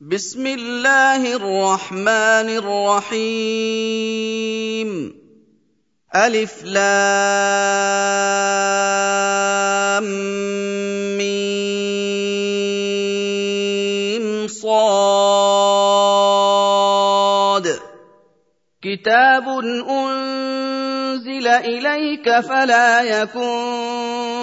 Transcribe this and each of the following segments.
بسم الله الرحمن الرحيم. ألف لام ميم صاد. كتاب أنزل إليك فلا يكن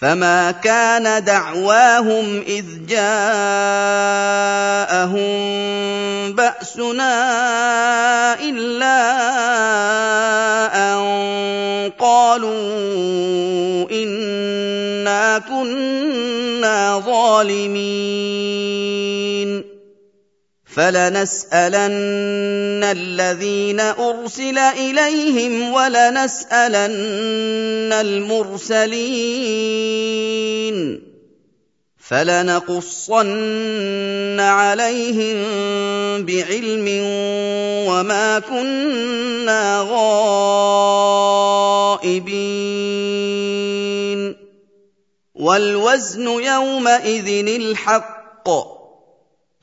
فما كان دعواهم اذ جاءهم باسنا الا ان قالوا انا كنا ظالمين فلنسألن الذين أرسل إليهم ولنسألن المرسلين فلنقصن عليهم بعلم وما كنا غائبين والوزن يومئذ الحق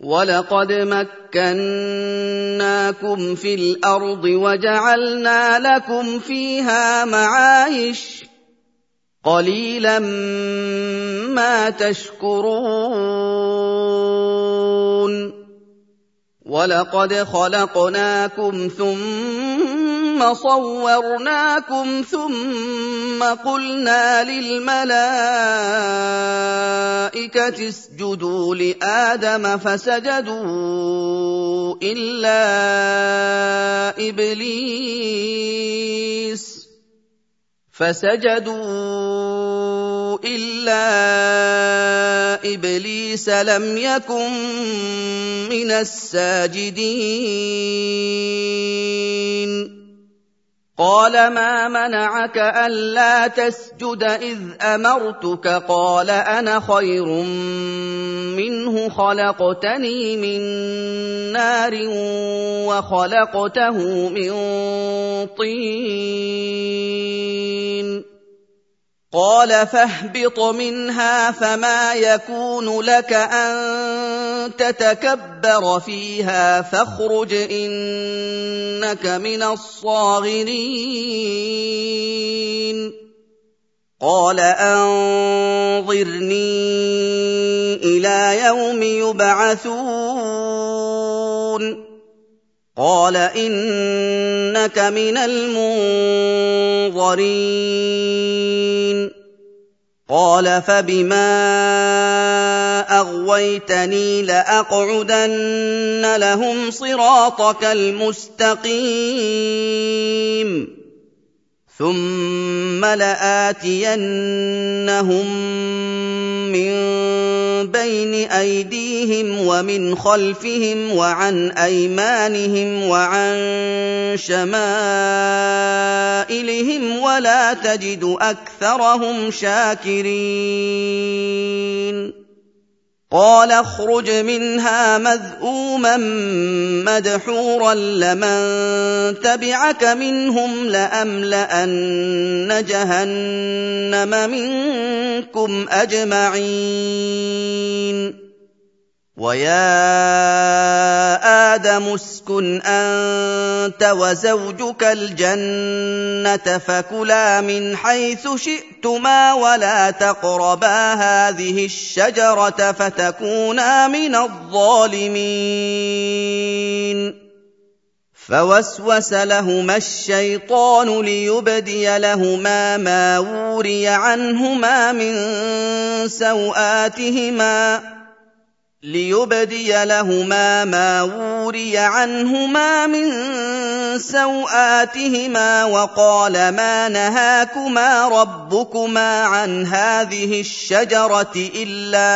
ولقد مكناكم في الأرض وجعلنا لكم فيها معايش قليلا ما تشكرون ولقد خلقناكم ثم صورناكم ثم قلنا للملائكة اسجدوا لآدم فسجدوا إلا إبليس فسجدوا إلا إبليس لم يكن من الساجدين قال ما منعك ألا تسجد إذ أمرتك؟ قال أنا خير منه خلقتني من نار وخلقته من طين. قال فاهبط منها فما يكون لك أن تتكبر فيها فاخرج إنك من الصاغرين. قال أنظرني إلى يوم يبعثون. قال إنك من المنظرين. قال فبما أغويتني لأقعدن لهم صراطك المستقيم. ثم لاتينهم من بين ايديهم ومن خلفهم وعن ايمانهم وعن شمائلهم ولا تجد اكثرهم شاكرين قال اخرج منها مذءوما مدحورا لمن تبعك منهم لأملأن جهنم منكم أجمعين. ويا آدم اسكن انت وزوجك الجنه فكلا من حيث شئتما ولا تقربا هذه الشجره فتكونا من الظالمين فوسوس لهما الشيطان ليبدي لهما ما وري عنهما من سواتهما ليبدي لهما ما وري عنهما من سوآتهما وقال ما نهاكما ربكما عن هذه الشجرة إلا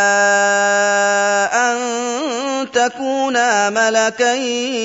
أن تكونا ملكين.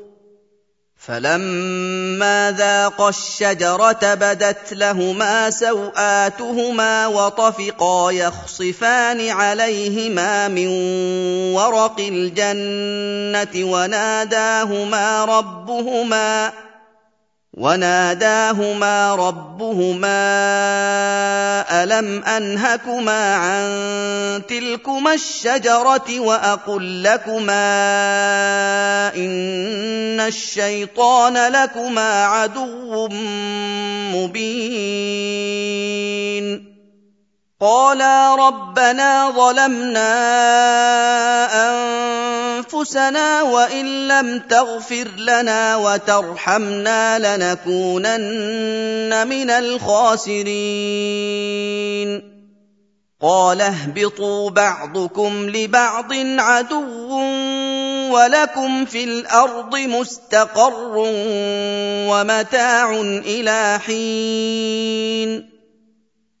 فلما ذاقا الشجره بدت لهما سواتهما وطفقا يخصفان عليهما من ورق الجنه وناداهما ربهما وناداهما ربهما الم انهكما عن تلكما الشجره واقل لكما ان الشيطان لكما عدو مبين قالا ربنا ظلمنا انفسنا وان لم تغفر لنا وترحمنا لنكونن من الخاسرين قال اهبطوا بعضكم لبعض عدو ولكم في الأرض مستقر ومتاع إلى حين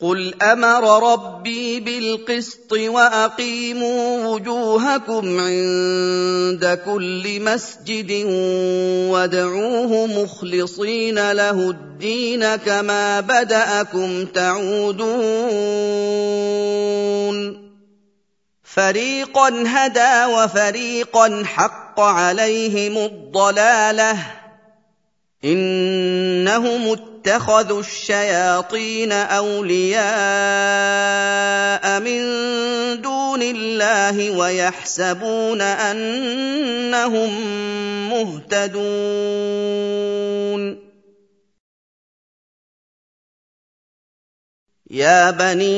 قل أمر ربي بالقسط واقيموا وجوهكم عند كل مسجد وادعوه مخلصين له الدين كما بداكم تعودون فريقا هدى وفريقا حق عليهم الضلاله انهم اتخذوا الشياطين أولياء من دون الله ويحسبون أنهم مهتدون. يا بني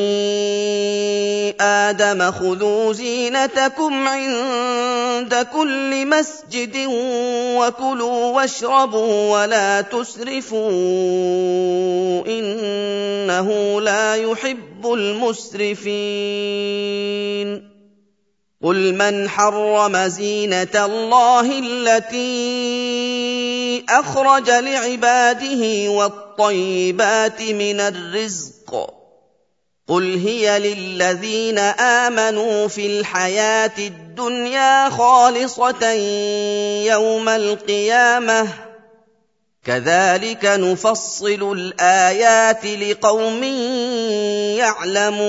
آدم خذوا زينتكم عند كل مسجد وكلوا واشربوا ولا تسرفوا انه لا يحب المسرفين قل من حرم زينه الله التي اخرج لعباده والطيبات من الرزق قل هي للذين امنوا في الحياة الدنيا خالصه يوم القيامه كذلك نفصل الايات لقوم يعلمون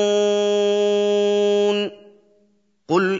قل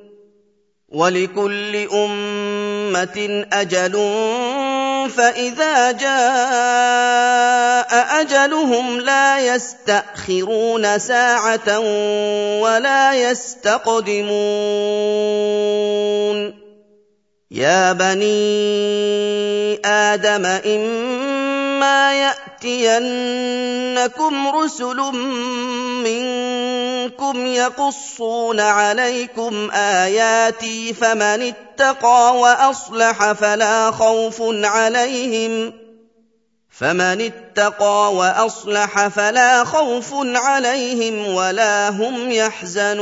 ولكل أمة أجل فإذا جاء أجلهم لا يستأخرون ساعة ولا يستقدمون. يا بني آدم إما ياتينكم رسل منكم يقصون عليكم آياتي فمن اتقى وأصلح فلا خوف عليهم فمن اتقى وأصلح فلا خوف عليهم ولا هم يحزنون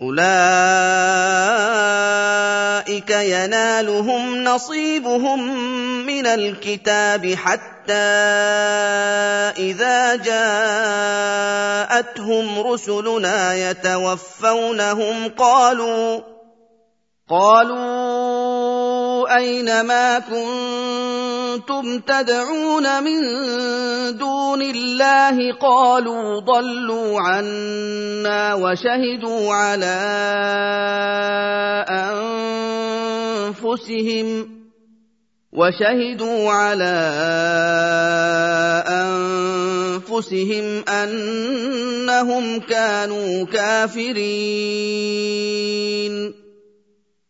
اولئك ينالهم نصيبهم من الكتاب حتى اذا جاءتهم رسلنا يتوفونهم قالوا قالوا أين ما كنتم تدعون من دون الله قالوا ضلوا عنا وشهدوا على أنفسهم وشهدوا على أنفسهم أنهم كانوا كافرين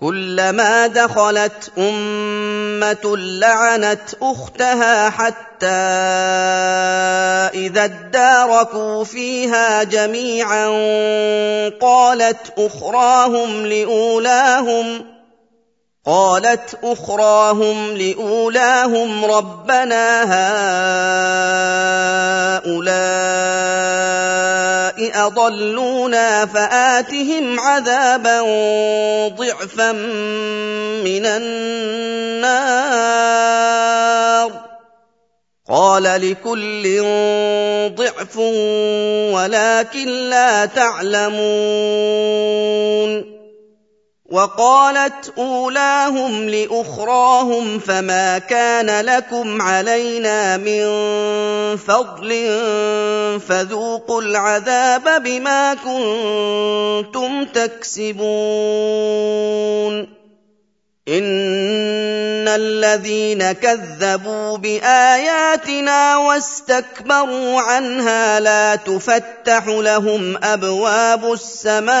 كلما دخلت أمة لعنت أختها حتى إذا اداركوا فيها جميعا قالت أخراهم لأولاهم قالت أخراهم لأولاهم ربنا هؤلاء أضلونا فآتهم عذابا ضعفا من النار. قال لكل ضعف ولكن لا تعلمون. وقالت أولاهم لأخراهم فما كان لكم علينا من فضل فذوقوا العذاب بما كنتم تكسبون ان الذين كذبوا باياتنا واستكبروا عنها لا تفتح لهم ابواب السماء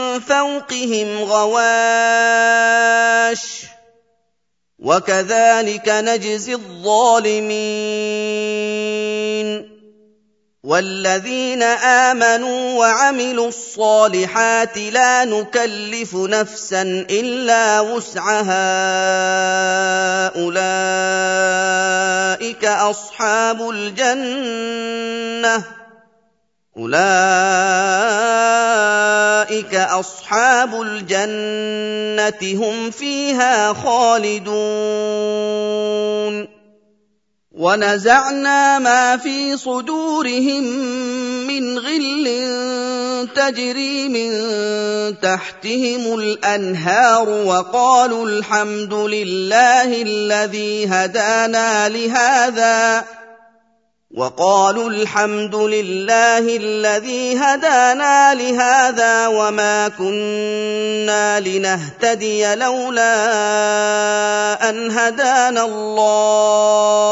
فوقهم غواش وكذلك نجزي الظالمين والذين آمنوا وعملوا الصالحات لا نكلف نفسا إلا وسعها أولئك أصحاب الجنة أولئك أصحاب الجنة هم فيها خالدون. ونزعنا ما في صدورهم من غل تجري من تحتهم الأنهار وقالوا الحمد لله الذي هدانا لهذا. وقالوا الحمد لله الذي هدانا لهذا وما كنا لنهتدي لولا أن هدانا الله.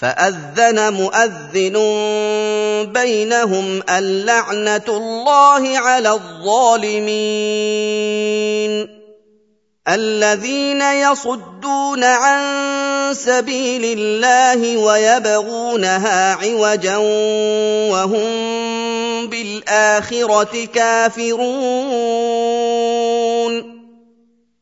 فأذن مؤذن بينهم اللعنة الله على الظالمين. الذين يصدون عن سبيل الله ويبغونها عوجا وهم بالآخرة كافرون.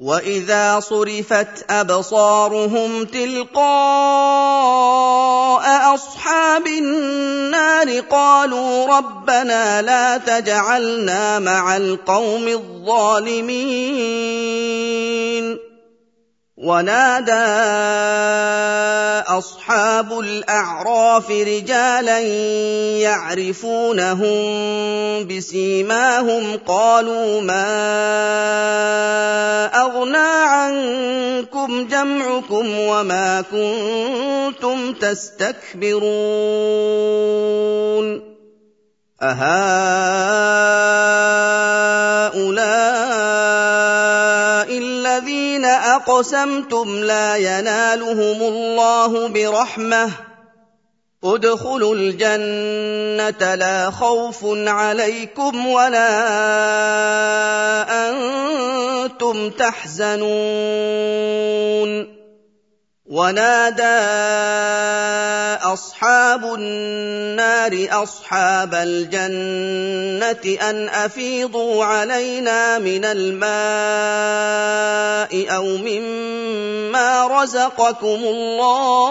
واذا صرفت ابصارهم تلقاء اصحاب النار قالوا ربنا لا تجعلنا مع القوم الظالمين ونادى اصحاب الاعراف رجالا يعرفونهم بسيماهم قالوا ما اغنى عنكم جمعكم وما كنتم تستكبرون اهؤلاء الذين اقسمتم لا ينالهم الله برحمه ادخلوا الجنة لا خوف عليكم ولا أنتم تحزنون. ونادى أصحاب النار أصحاب الجنة أن أفيضوا علينا من الماء أو مما رزقكم الله.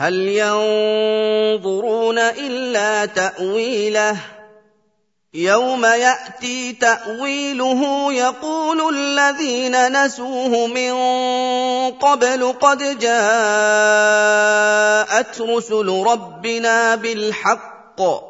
هل ينظرون إلا تأويله؟ يوم يأتي تأويله يقول الذين نسوه من قبل قد جاءت رسل ربنا بالحق.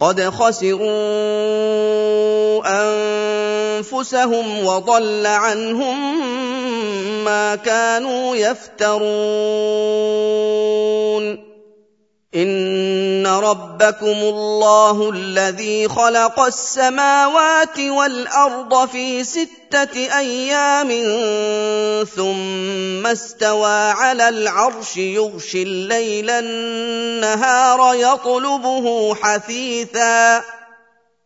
قد خسروا أنفسهم وضل عنهم ما كانوا يفترون. ربكم الله الذي خلق السماوات والأرض في ستة أيام ثم استوى على العرش يغشي الليل النهار يطلبه حثيثا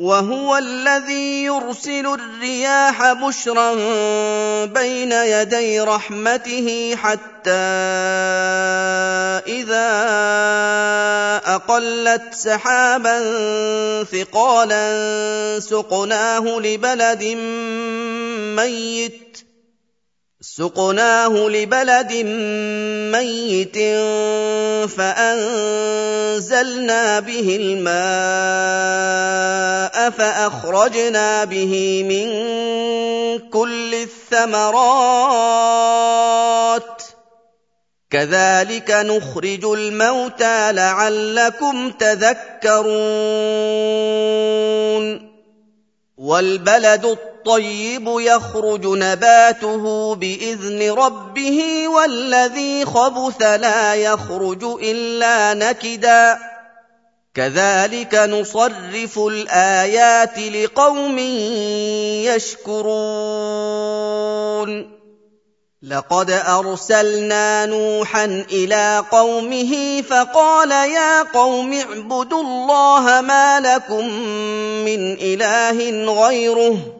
وهو الذي يرسل الرياح بشرا بين يدي رحمته حتى إذا أقلت سحابا ثقالا سقناه لبلد ميت سقناه لبلد ميت فانزلنا به الماء فاخرجنا به من كل الثمرات كذلك نخرج الموتى لعلكم تذكرون والبلد الطيب يخرج نباته بإذن ربه والذي خبث لا يخرج إلا نكدا. كذلك نصرف الآيات لقوم يشكرون. لقد أرسلنا نوحا إلى قومه فقال يا قوم اعبدوا الله ما لكم من إله غيره.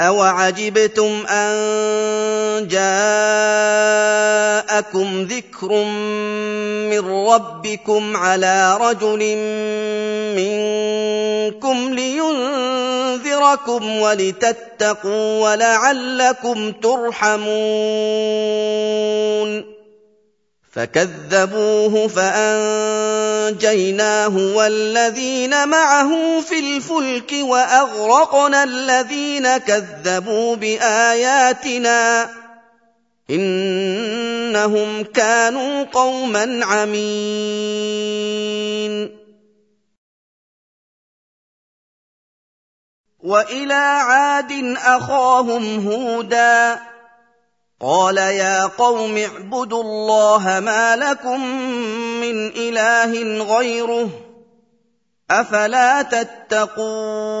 اوعجبتم ان جاءكم ذكر من ربكم على رجل منكم لينذركم ولتتقوا ولعلكم ترحمون فكذبوه فأنجيناه والذين معه في الفلك وأغرقنا الذين كذبوا بآياتنا إنهم كانوا قوما عمين. وإلى عاد أخاهم هودا قال يا قوم اعبدوا الله ما لكم من إله غيره أفلا تتقون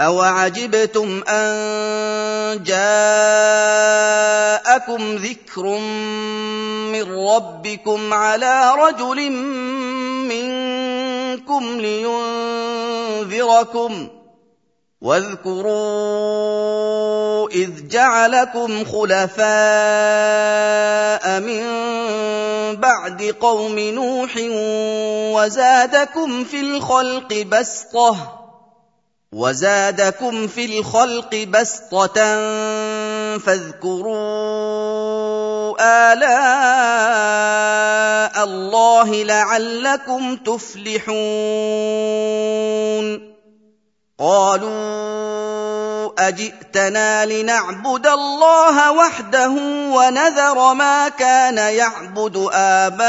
اوعجبتم ان جاءكم ذكر من ربكم على رجل منكم لينذركم واذكروا اذ جعلكم خلفاء من بعد قوم نوح وزادكم في الخلق بسطه وزادكم في الخلق بسطه فاذكروا الاء الله لعلكم تفلحون قالوا أجئتنا لنعبد الله وحده ونذر ما كان يعبد آباؤنا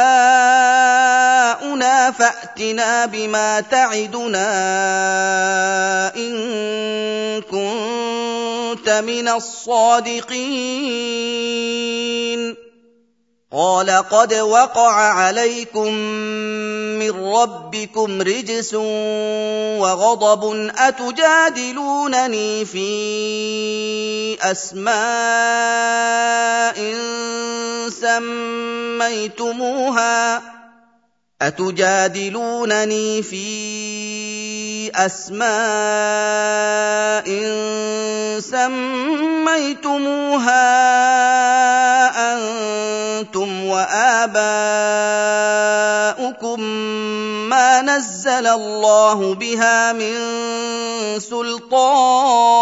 فأتنا بما تعدنا إن كنت من الصادقين. قال قد وقع عليكم من ربكم رجس وغضب أتجادلونني في أسماء سميتموها أتجادلونني في أسماء سميتموها أنتم وآباؤكم ما نزل الله بها من سلطان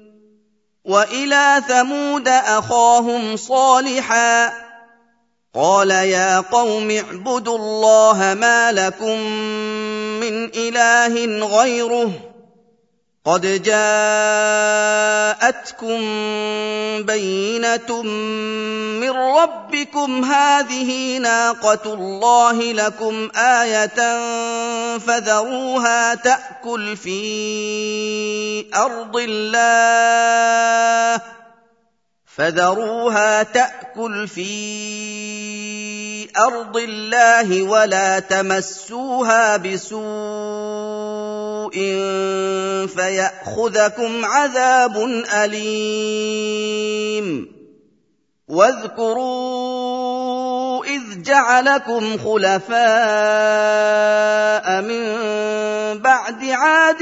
وإلى ثمود أخاهم صالحا. قال يا قوم اعبدوا الله ما لكم من إله غيره. قد جاءتكم بينة من ربكم. هذه ناقة الله لكم آية فذروها تأكل في أرض الله. فذروها تأكل في أرض الله ولا تمسوها بسوء. فياخذكم عذاب اليم واذكروا إذ جعلكم خلفاء من بعد عاد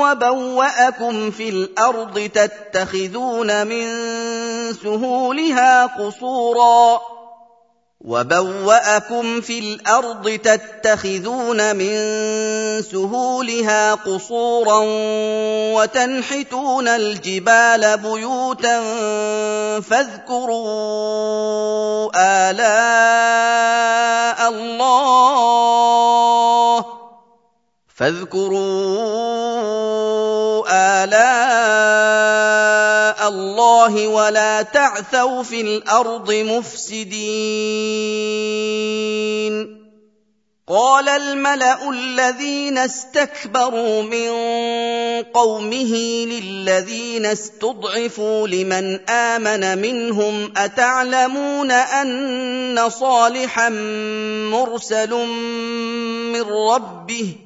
وبوأكم في الأرض تتخذون من سهولها قصوراً وبوأكم في الأرض تتخذون من سهولها قصورا وتنحتون الجبال بيوتا فاذكروا آلاء الله فاذكروا آلاء الله ولا تعثوا في الأرض مفسدين. قال الملأ الذين استكبروا من قومه للذين استضعفوا لمن آمن منهم أتعلمون أن صالحا مرسل من ربه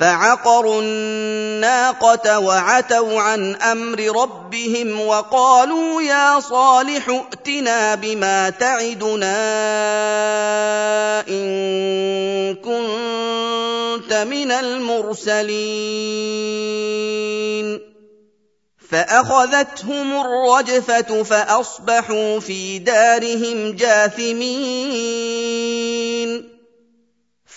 فعقروا الناقة وعتوا عن أمر ربهم وقالوا يا صالح ائتنا بما تعدنا إن كنت من المرسلين. فأخذتهم الرجفة فأصبحوا في دارهم جاثمين.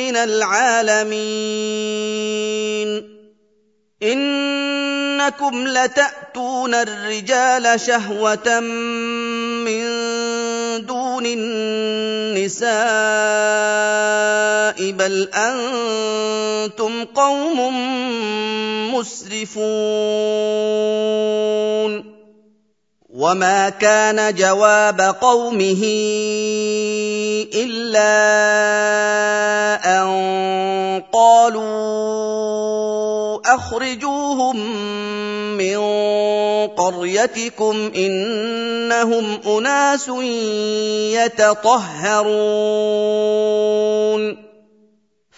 من العالمين. إنكم لتأتون الرجال شهوة من دون النساء بل أنتم قوم مسرفون. وما كان جواب قومه الا ان قالوا اخرجوهم من قريتكم انهم اناس يتطهرون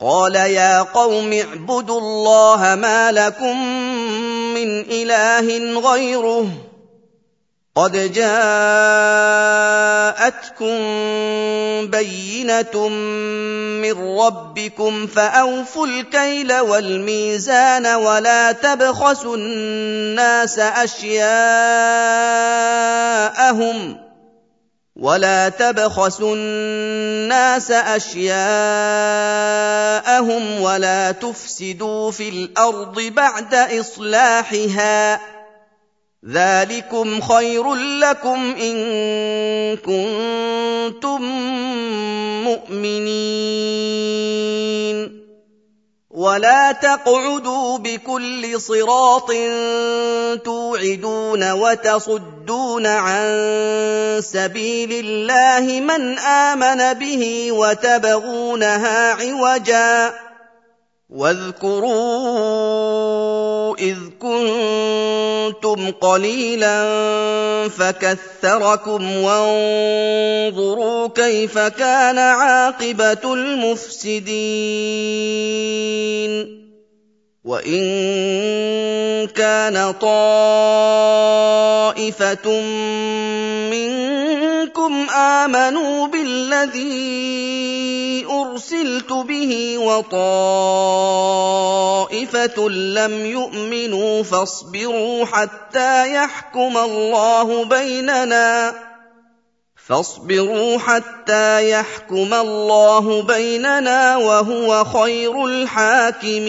قال يا قوم اعبدوا الله ما لكم من إله غيره قد جاءتكم بينة من ربكم فأوفوا الكيل والميزان ولا تبخسوا الناس أشياءهم ولا تبخسوا الناس اشياءهم ولا تفسدوا في الأرض بعد اصلاحها ذلكم خير لكم ان كنتم مؤمنين ولا تقعدوا بكل صراط توعدون وتصدون عن سبيل الله من امن به وتبغونها عوجا واذكروا إذ كنتم قليلا فكثركم وانظروا كيف كان عاقبة المفسدين وإن كان طائفة منكم آمنوا بالذي أرسلت به وطائفة لم يؤمنوا فاصبروا حتى يحكم الله بيننا فاصبروا حتى يحكم الله بيننا وهو خير الحاكمين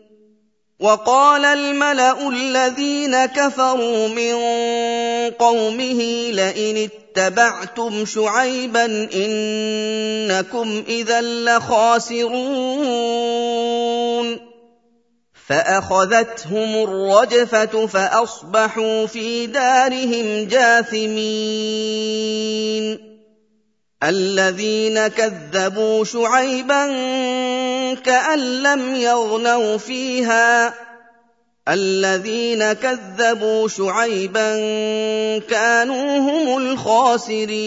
وقال الملأ الذين كفروا من قومه لئن اتبعتم شعيبا إنكم إذا لخاسرون. فأخذتهم الرجفة فأصبحوا في دارهم جاثمين. الذين كذبوا شعيبا كأن لم يغنوا فيها. الذين كذبوا شعيبا كانوا هم الخاسرين.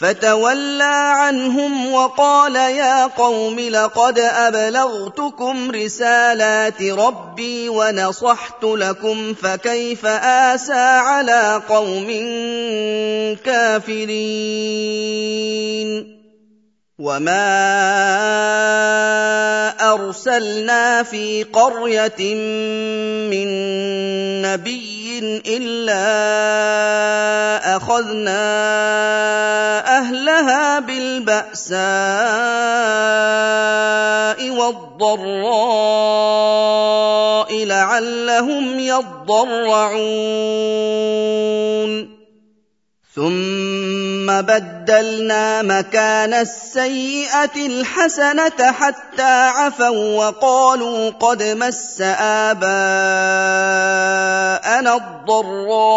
فتولى عنهم وقال يا قوم لقد أبلغتكم رسالات ربي ونصحت لكم فكيف آسى على قوم كافرين وما أرسلنا في قرية من نبي إلا أخذنا اهلها بالبأساء والضراء لعلهم يضرعون. ثم بدلنا مكان السيئة الحسنة حتى عفوا وقالوا قد مس آباءنا الضراء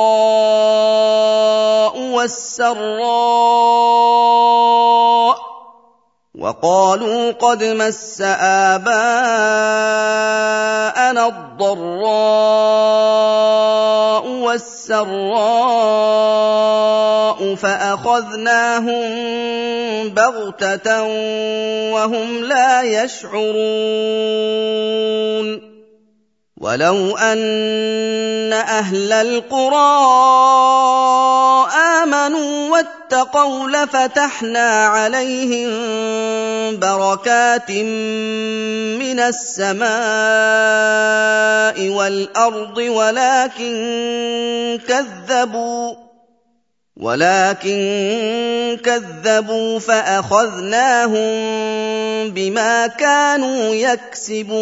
والسراء وقالوا قد مس آباءنا الضراء والسراء فأخذناهم بغتة وهم لا يشعرون ولو أن أهل القرى آمنوا واتقوا لفتحنا عليهم بركات من السماء والأرض ولكن كذبوا ولكن كذبوا فأخذناهم بما كانوا يكسبون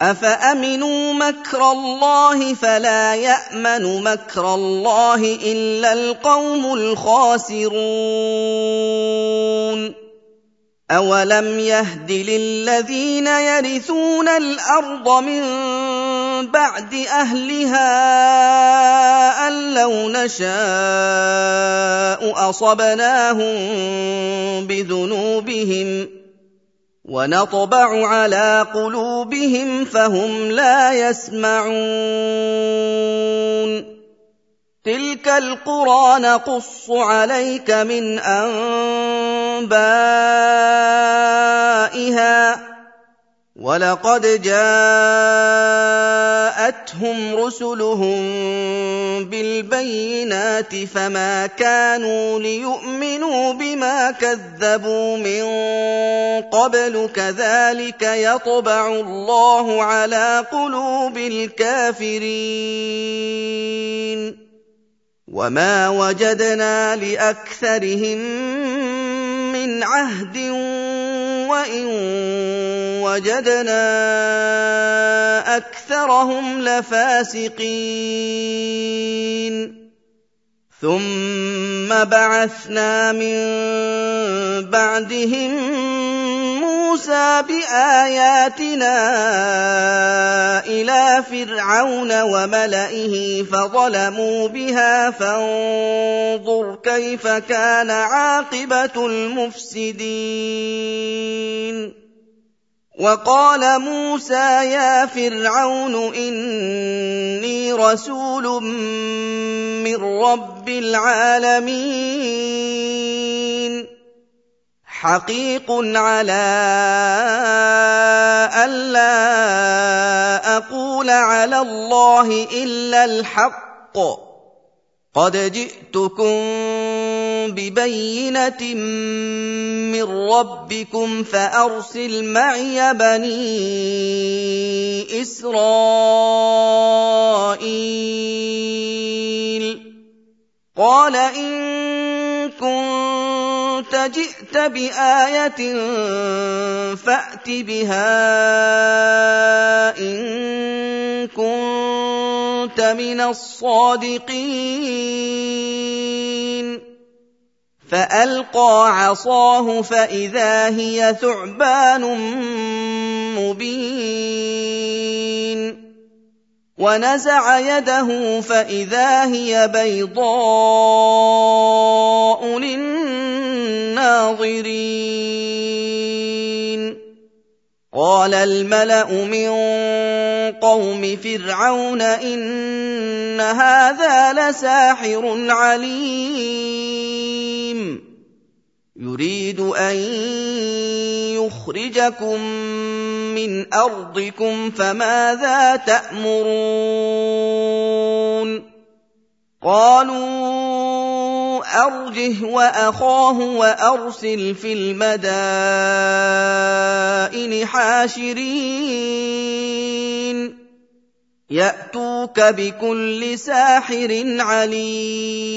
افامنوا مكر الله فلا يامن مكر الله الا القوم الخاسرون اولم يهد للذين يرثون الأرض من بعد اهلها ان لو نشاء اصبناهم بذنوبهم ونطبع على قلوبهم فهم لا يسمعون. تلك القرى نقص عليك من أنبائها. ولقد جاءتهم رسلهم بالبينات فما كانوا ليؤمنوا بما كذبوا من قبل كذلك يطبع الله على قلوب الكافرين وما وجدنا لاكثرهم من عهد وان وجدنا أكثرهم لفاسقين. ثم بعثنا من بعدهم موسى بآياتنا إلى فرعون وملئه فظلموا بها. فانظر كيف كان عاقبة المفسدين. وقال موسى يا فرعون إني رسول من رب العالمين. حقيق على الا أقول على الله إلا الحق. قد جئتكم ببينة من ربكم فأرسل معي بني إسرائيل. قال إن كنت جئت بآية فأت بها إن كنت من الصادقين. فألقى عصاه فإذا هي ثعبان مبين. ونزع يده فإذا هي بيضاء للناظرين. قال الملأ من قوم فرعون إن هذا لساحر عليم. يريد أن يخرجكم من أرضكم فماذا تأمرون؟ قالوا أرجه وأخاه وأرسل في المدائن حاشرين. يأتوك بكل ساحر عليم.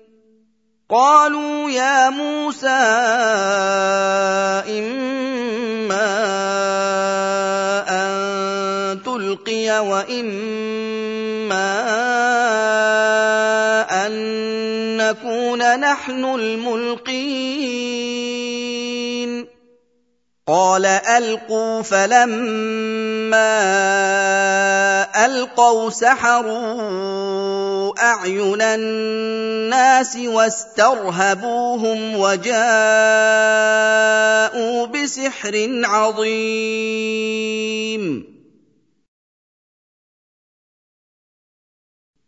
قالوا يا موسى إما أن تلقي وإما أن نكون نحن الملقين. قال ألقوا فلما ألقوا سحروا أعين الناس واسترهبوهم وجاءوا بسحر عظيم.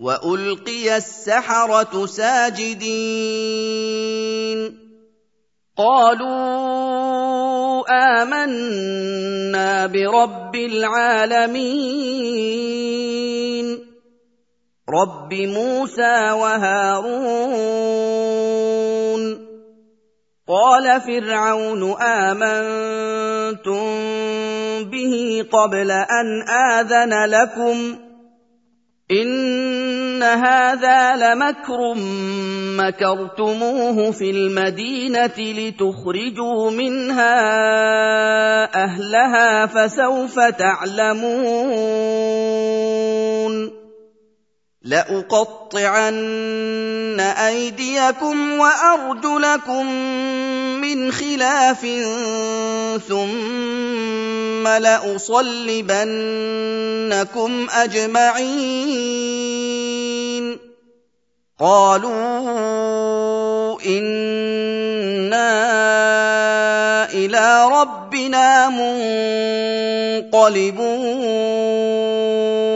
والقي السحره ساجدين قالوا امنا برب العالمين رب موسى وهارون قال فرعون امنتم به قبل ان اذن لكم إن هذا لمكر مكرتموه في المدينة لتخرجوا منها أهلها فسوف تعلمون. لأقطعن أيديكم وأرجلكم من خلاف ثم لأصلبنكم أجمعين. قالوا إنا إلى ربنا منقلبون.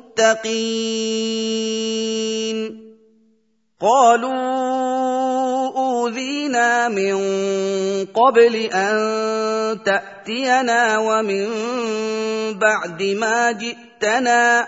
المتقين قالوا أوذينا من قبل أن تأتينا ومن بعد ما جئتنا.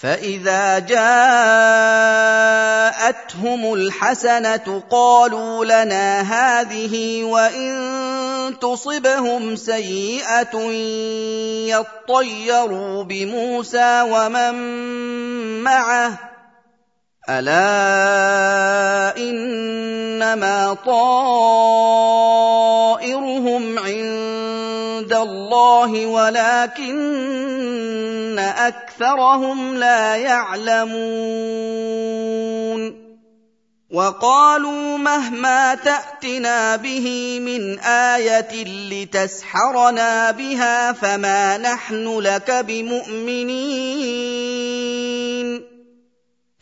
فإذا جاءتهم الحسنة قالوا لنا هذه وإن تصبهم سيئة يطيروا بموسى ومن معه. ألا إنما طائرهم عند الله ولكن أكثرهم لا يعلمون. وقالوا مهما تأتنا به من آية لتسحرنا بها فما نحن لك بمؤمنين.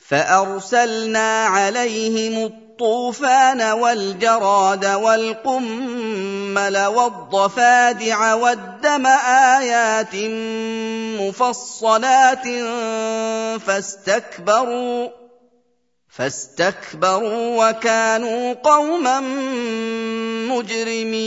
فأرسلنا عليهم الطوفان والجراد والقمل والضفادع والدم آيات مفصلات فاستكبروا فاستكبروا وكانوا قوما مجرمين.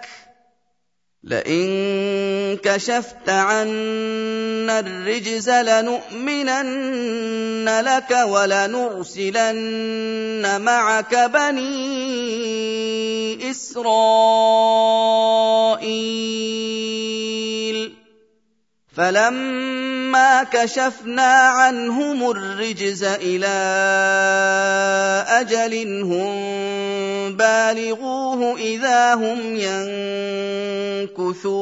لئن كشفت عنا الرجز لنؤمنن لك ولنرسلن معك بني إسرائيل. فلما كشفنا عنهم الرجز إلى أجل هم بالغوه اذا هم ينكثون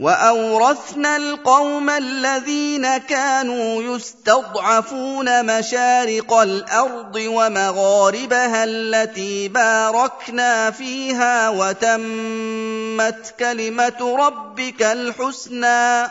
واورثنا القوم الذين كانوا يستضعفون مشارق الأرض ومغاربها التي باركنا فيها وتمت كلمه ربك الحسنى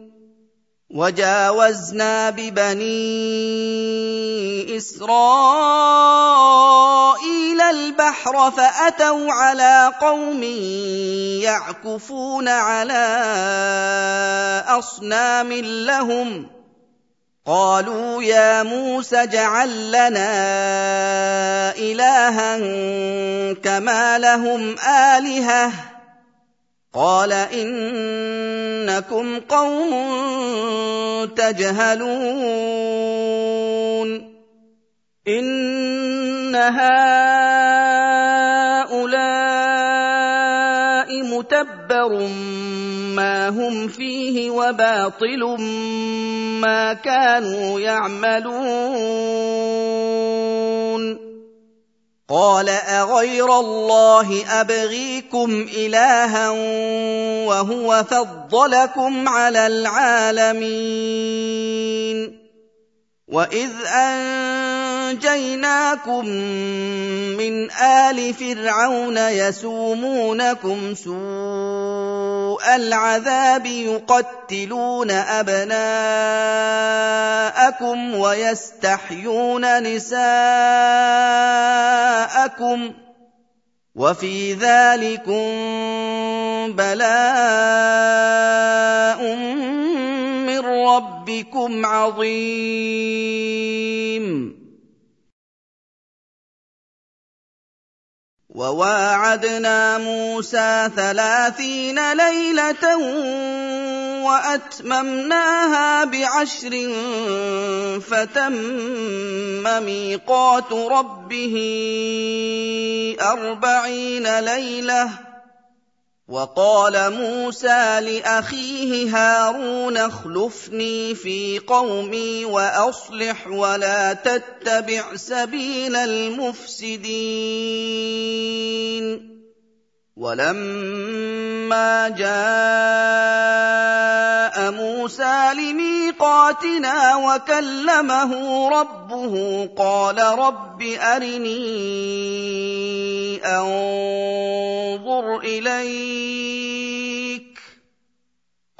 وجاوزنا ببني إسرائيل البحر فأتوا على قوم يعكفون على أصنام لهم قالوا يا موسى اجعل لنا إلها كما لهم آلهة قال إنكم قوم تجهلون. إن هؤلاء متبر ما هم فيه وباطل ما كانوا يعملون. قال أغير الله أبغيكم إلها وهو فضلكم على العالمين واذ انجيناكم من ال فرعون يسومونكم سوء العذاب يقتلون ابناءكم ويستحيون نساءكم وفي ذلكم بلاء من ربكم عظيم. وواعدنا موسى ثلاثين ليلة وأتممناها بعشر فتم ميقات ربه أربعين ليلة وقال موسى لأخيه هارون اخلفني في قومي وأصلح ولا تتبع سبيل المفسدين. ولما جاء موسى لميقاتنا وكلمه ربه قال رب أرني أنظر إليك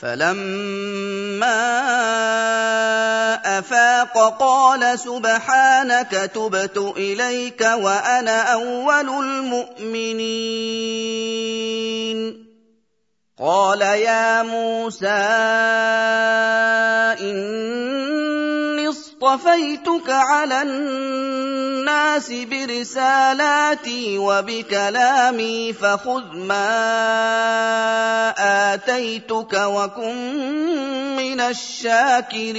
فلما افاق قال سبحانك تبت اليك وأنا اول المؤمنين قال يا موسى اصطفيتك على الناس برسالاتي وبكلامي فخذ ما آتيتك وكن من الشاكرين.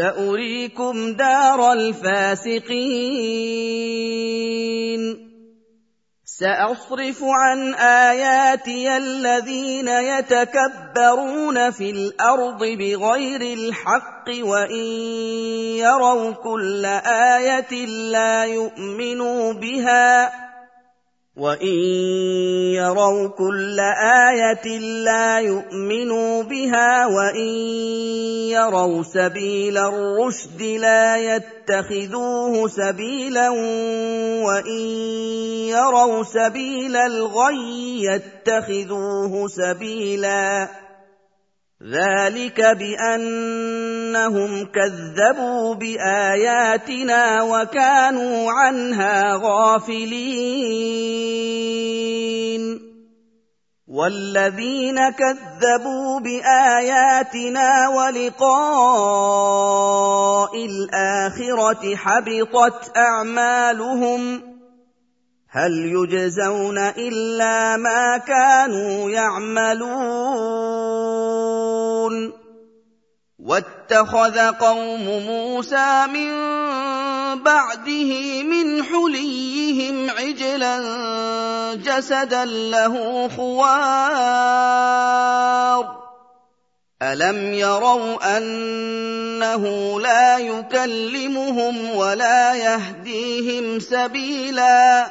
سأريكم دار الفاسقين. سأصرف عن آياتي الذين يتكبرون في الأرض بغير الحق وإن يروا كل آية لا يؤمنوا بها. وان يروا كل إيه لا يؤمنوا بها وان يروا سبيل الرشد لا يتخذوه سبيلا وان يروا سبيل الغي يتخذوه سبيلا ذلك بانهم كذبوا باياتنا وكانوا عنها غافلين والذين كذبوا باياتنا ولقاء الاخره حبطت اعمالهم هل يجزون إلا ما كانوا يعملون؟ واتخذ قوم موسى من بعده من حليهم عجلا جسدا له خوار. ألم يروا أنه لا يكلمهم ولا يهديهم سبيلا؟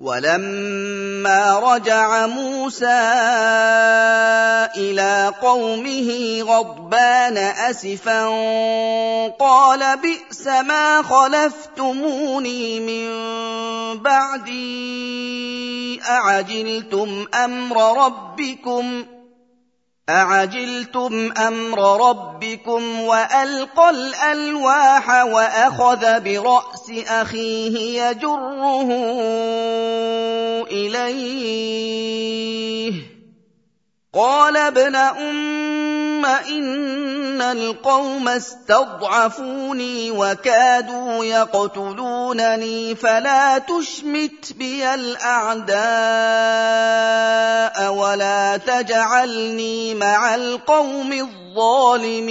ولما رجع موسى إلى قومه غضبان أسفا قال بئس ما خلفتموني من بعدي أعجلتم أمر ربكم اعجلتم أمر ربكم والقى الالواح واخذ براس اخيه يجره اليه قال ابن أم إن القوم استضعفوني وكادوا يقتلونني فلا تشمت بي الأعداء ولا تجعلني مع القوم الظالمين.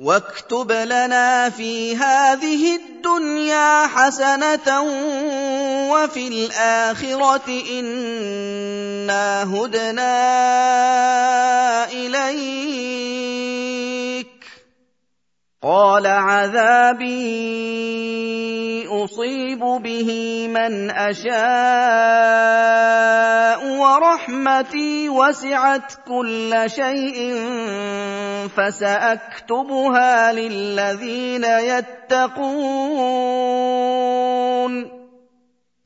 واكتب لنا في هذه الدنيا حسنة وفي الآخرة إنا هدنا إليك. قال عذابي أصيب به من أشاء ورحمتي وسعت كل شيء فسأكتبها للذين يتقون.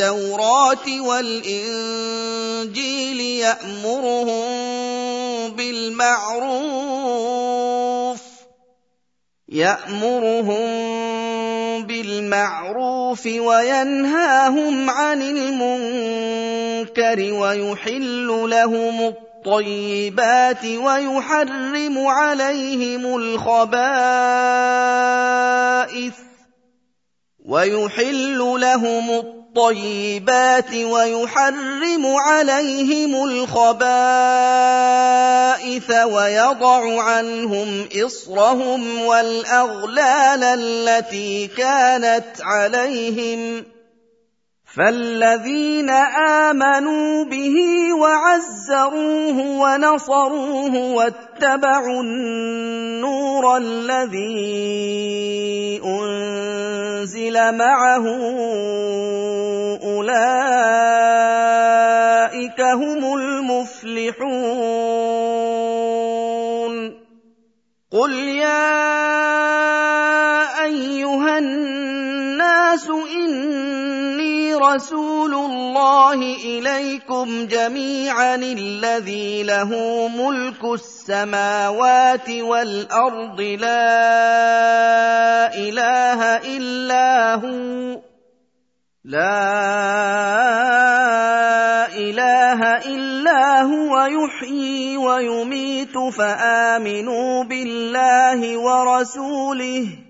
التوراة والإنجيل يأمرهم بالمعروف يأمرهم بالمعروف وينهاهم عن المنكر ويحل لهم الطيبات ويحرم عليهم الخبائث ويحل لهم الطيبات ويحرم عليهم الخبائث ويضع عنهم إصرهم والأغلال التي كانت عليهم فالذين امنوا به وعزروه ونصروه واتبعوا النور الذي انزل معه اولئك هم المفلحون قل يا ايها الناس إني رسول الله إليكم جميعا الذي له ملك السماوات والأرض لا إله إلا هو لا إله إلا هو يحيي ويميت فآمنوا بالله ورسوله.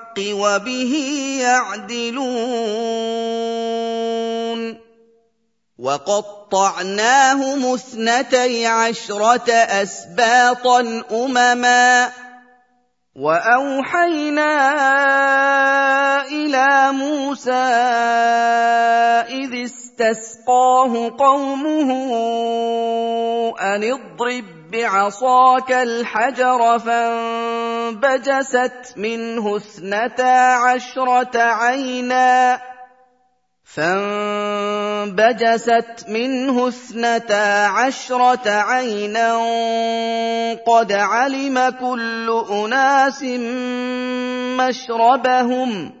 الحق وبه يعدلون. وقطعناهم اثنتي عشرة أسباطا أمما. وأوحينا إلى موسى إذ اسْتَسْقَاهُ قَوْمُهُ أَنِ اضْرِب بِّعَصَاكَ الْحَجَرَ فَانبَجَسَتْ مِنْهُ اثْنَتَا عَشْرَةَ عَيْنًا فانبجست منه اثنتا عشرة عينا قد علم كل أناس مشربهم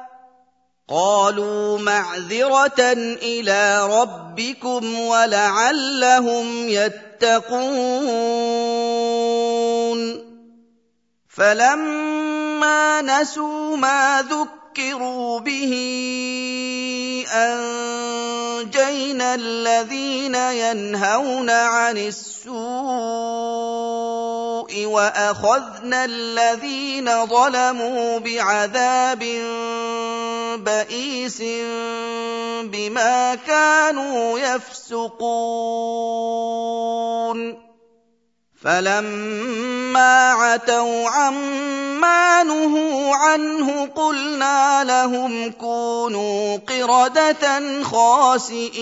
قالوا معذرة إلى ربكم ولعلهم يتقون. فلما نسوا ما ذكروا به أنجينا الذين ينهون عن السوء وأخذنا الذين ظلموا بعذاب بئيس بما كانوا يفسقون فلما عتوا عما نهوا عنه قلنا لهم كونوا قرده خاسئين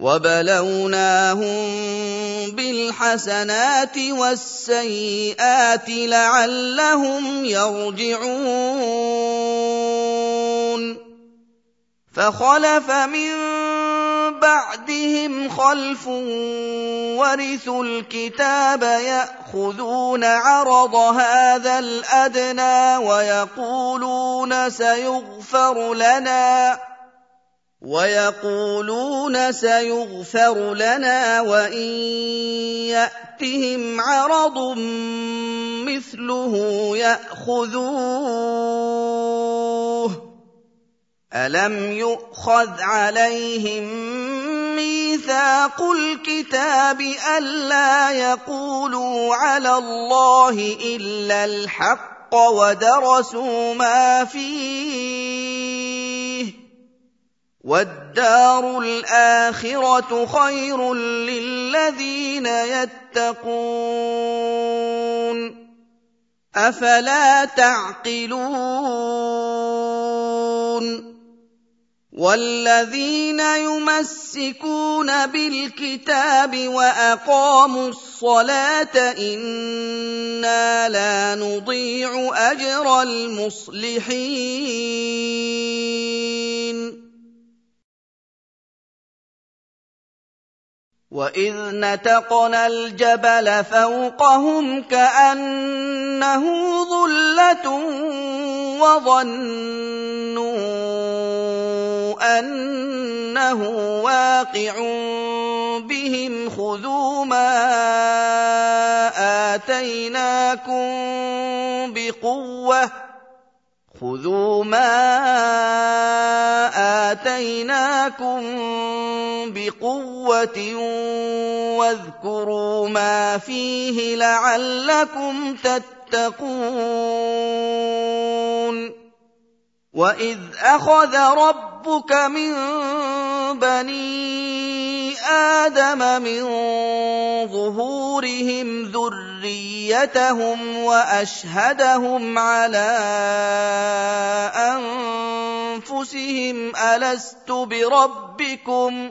وبلوناهم بالحسنات والسيئات لعلهم يرجعون فخلف من بعدهم خلف ورثوا الكتاب ياخذون عرض هذا الادنى ويقولون سيغفر لنا ويقولون سيغفر لنا وإن يأتهم عرض مثله يأخذوه ألم يؤخذ عليهم ميثاق الكتاب ألا يقولوا على الله إلا الحق ودرسوا ما فيه والدار الاخره خير للذين يتقون افلا تعقلون والذين يمسكون بالكتاب واقاموا الصلاه أنا لا نضيع اجر المصلحين واذ نتقنا الجبل فوقهم كانه ظله وظنوا انه واقع بهم خذوا ما اتيناكم بقوه خذوا ما اتيناكم بقوه واذكروا ما فيه لعلكم تتقون واذ اخذ ربك من بني آدم من ظهورهم ذريتهم واشهدهم على انفسهم الست بربكم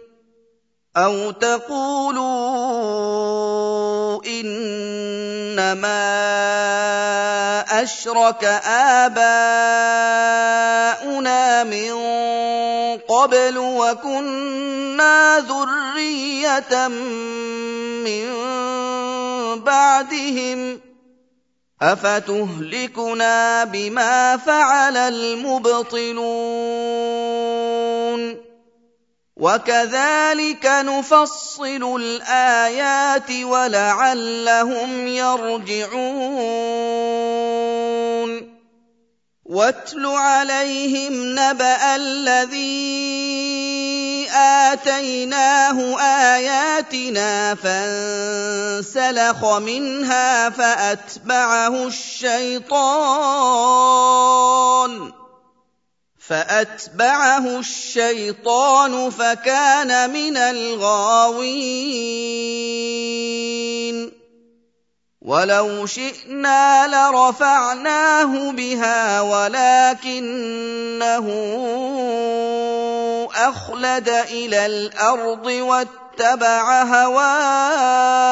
أو تقولوا انما اشرك اباؤنا من قبل وكنا ذريه من بعدهم افتهلكنا بما فعل المبطلون وكذلك نفصل الآيات ولعلهم يرجعون. واتل عليهم نبأ الذي آتيناه آياتنا فانسلخ منها فأتبعه الشيطان. فأتبعه الشيطان فكان من الغاوين. ولو شئنا لرفعناه بها ولكنه أخلد إلى الأرض واتبع هواه.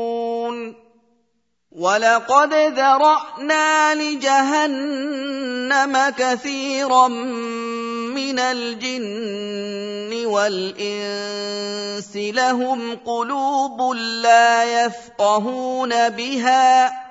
ولقد ذرانا لجهنم كثيرا من الجن والانس لهم قلوب لا يفقهون بها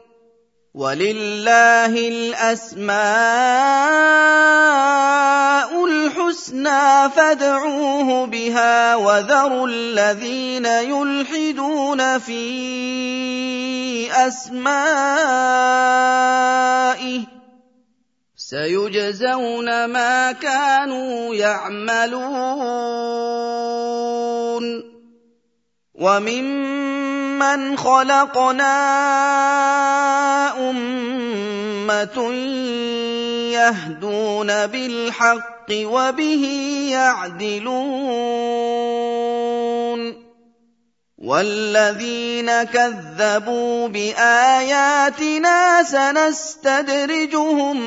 ولله الأسماء الحسنى فادعوه بها وذروا الذين يلحدون في أسمائه سيجزون ما كانوا يعملون وممن خلقنا امه يهدون بالحق وبه يعدلون والذين كذبوا باياتنا سنستدرجهم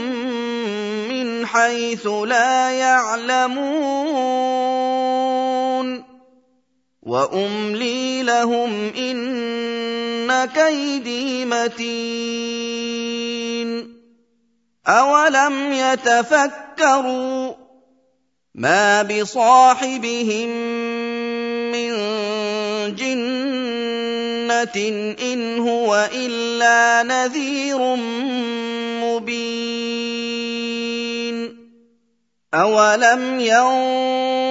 من حيث لا يعلمون واملي لهم ان كيدي متين اولم يتفكروا ما بصاحبهم من جنه ان هو الا نذير مبين اولم ينظروا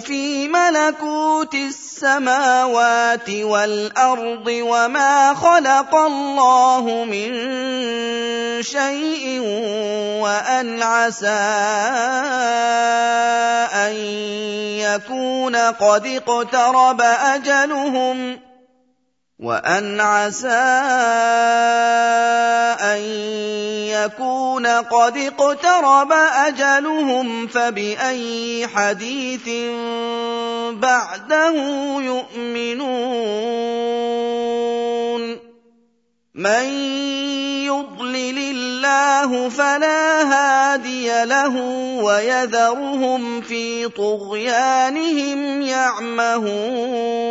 في ملكوت السماوات والأرض وما خلق الله من شيء وأن عسى أن يكون قد اقترب أجلهم وأن عسى أن يكون قد اقترب أجلهم فبأي حديث بعده يؤمنون من يضلل الله فلا هادي له ويذرهم في طغيانهم يعمهون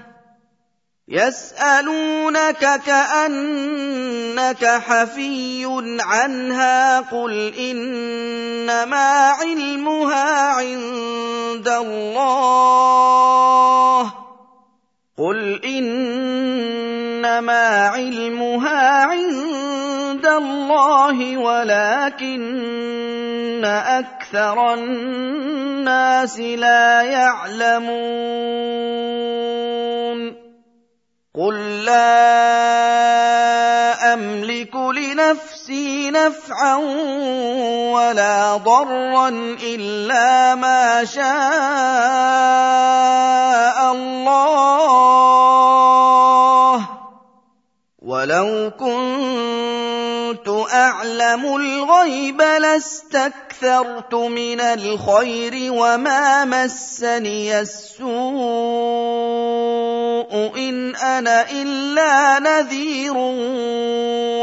يسألونك كأنك حفي عنها قل إنما علمها عند الله قل إنما علمها عند الله ولكن أكثر الناس لا يعلمون قل لا املك لنفسي نفعا ولا ضرا الا ما شاء الله ولو كنت اعلم الغيب لاستكثرت من الخير وما مسني السوء ان أنا الا نذير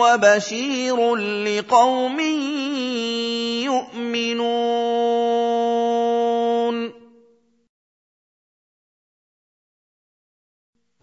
وبشير لقوم يؤمنون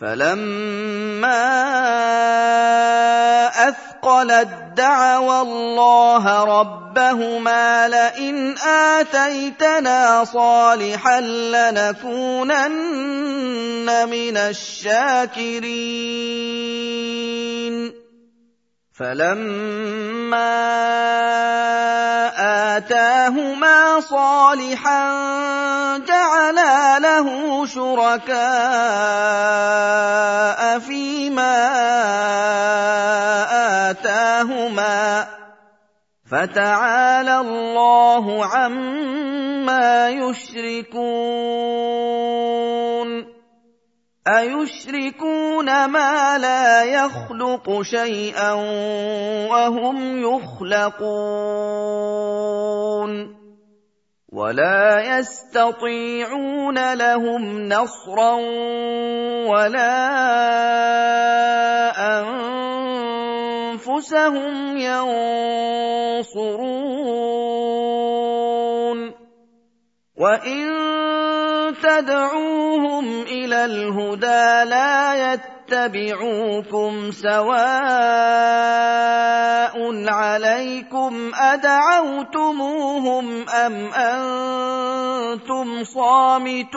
فلما اثقلت دعوا الله ربهما لئن اتيتنا صالحا لنكونن من الشاكرين فَلَمَّا آتَاهُمَا صَالِحًا جَعَلَا لَهُ شُرَكَاءَ فِيمَا آتَاهُمَا ۚ فَتَعَالَى اللَّهُ عَمَّا يُشْرِكُونَ أَيُشْرِكُونَ مَا لَا يَخْلُقُ شَيْئًا وَهُمْ يُخْلَقُونَ وَلَا يَسْتَطِيعُونَ لَهُمْ نَصْرًا وَلَا أَنفُسَهُمْ يَنصُرُونَ وَإِن تدعوهم إلى الهدى لا يتبعوكم سواء عليكم أدعوتموهم أم أنتم صامتون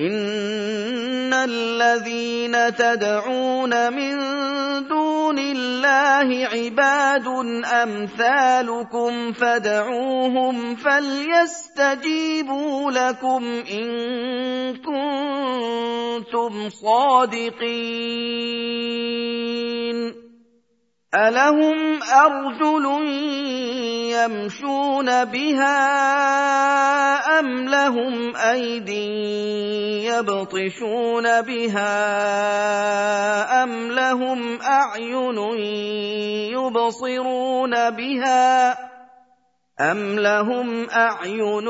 إن الذين تدعون من دون الله عباد امثالكم فادعوهم فليستجيبوا لكم ان كنتم صادقين ألهم أرجل يمشون بها أم لهم أيد يبطشون بها أم لهم أعين يبصرون بها أَمْ لَهُمْ أَعْيُنٌ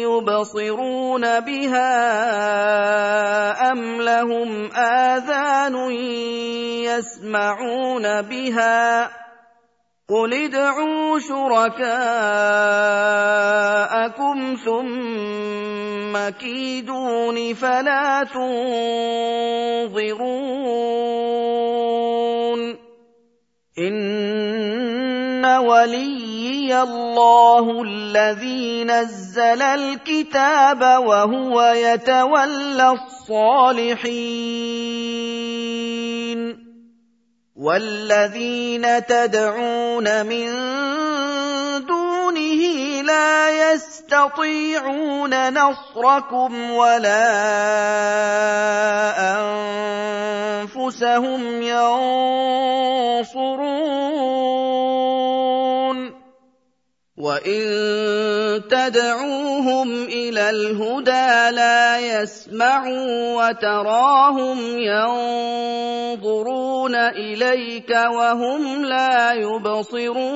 يُبْصِرُونَ بِهَا أَمْ لَهُمْ آذَانٌ يَسْمَعُونَ بِهَا ۖ قُلِ ادْعُوا شُرَكَاءَكُمْ ثُمَّ كِيدُونِ فَلَا تُنظِرُونِ إِنَّ وَلِيِّ اللَّهُ الَّذِي نَزَّلَ الْكِتَابَ وَهُوَ يَتَوَلَّى الصَّالِحِينَ وَالَّذِينَ تَدْعُونَ مِن دُونِهِ لَا يَسْتَطِيعُونَ نَصْرَكُمْ وَلَا أَنفُسَهُمْ يَنصُرُونَ. وَإِن تَدْعُوهُمْ إِلَى الْهُدَىٰ لَا يَسْمَعُوا وَتَرَاهُمْ يَنظُرُونَ إِلَيْكَ وَهُمْ لَا يُبْصِرُونَ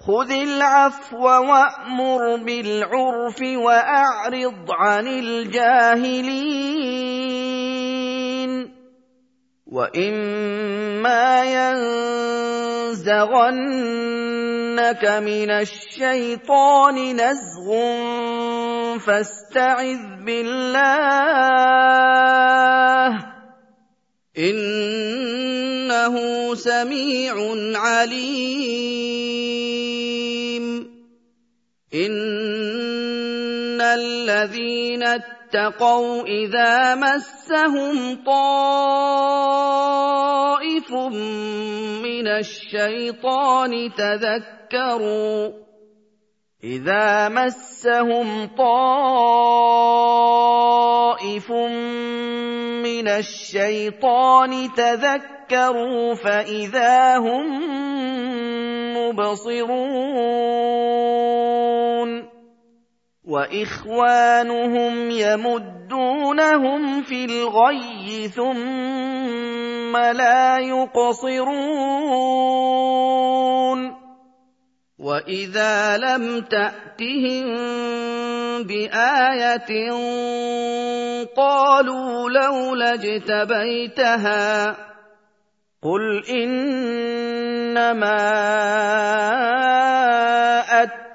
خُذِ الْعَفْوَ وَأْمُرْ بِالْعُرْفِ وَأَعْرِضْ عَنِ الْجَاهِلِينَ وَإِمَّا يَنزَغَنَّكَ مِنَ الشَّيْطَانِ نَزْغٌ فَاسْتَعِذْ بِاللَّهِ ۖ إِنَّهُ سَمِيعٌ عَلِيمٌ. إِنَّ الَّذِينَ اتَّقَوْا إِذَا مَسَّهُمْ طَائِفٌ مِّنَ الشَّيْطَانِ تَذَكَّرُوا إِذَا مَسَّهُمْ طَائِفٌ مِّنَ الشَّيْطَانِ تَذَكَّرُوا فَإِذَا هُم مُّبْصِرُونَ وَإِخْوَانُهُمْ يَمُدُّونَهُمْ فِي الْغَيِّ ثُمَّ لَا يُقْصِرُونَ وَإِذَا لَمْ تَأْتِهِم بآية قالوا لولا اجتبيتها قل إنما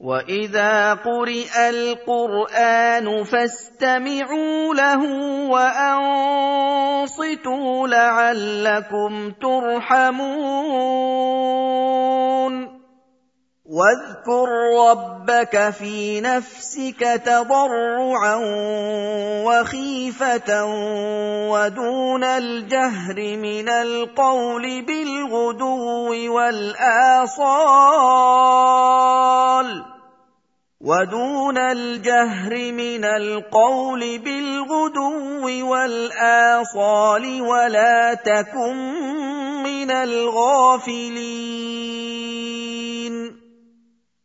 واذا قرئ القران فاستمعوا له وانصتوا لعلكم ترحمون واذكر ربك في نفسك تضرعا وخيفة ودون الجهر من القول بالغدو والآصال ودون الجهر من القول بالغدو والآصال ولا تكن من الغافلين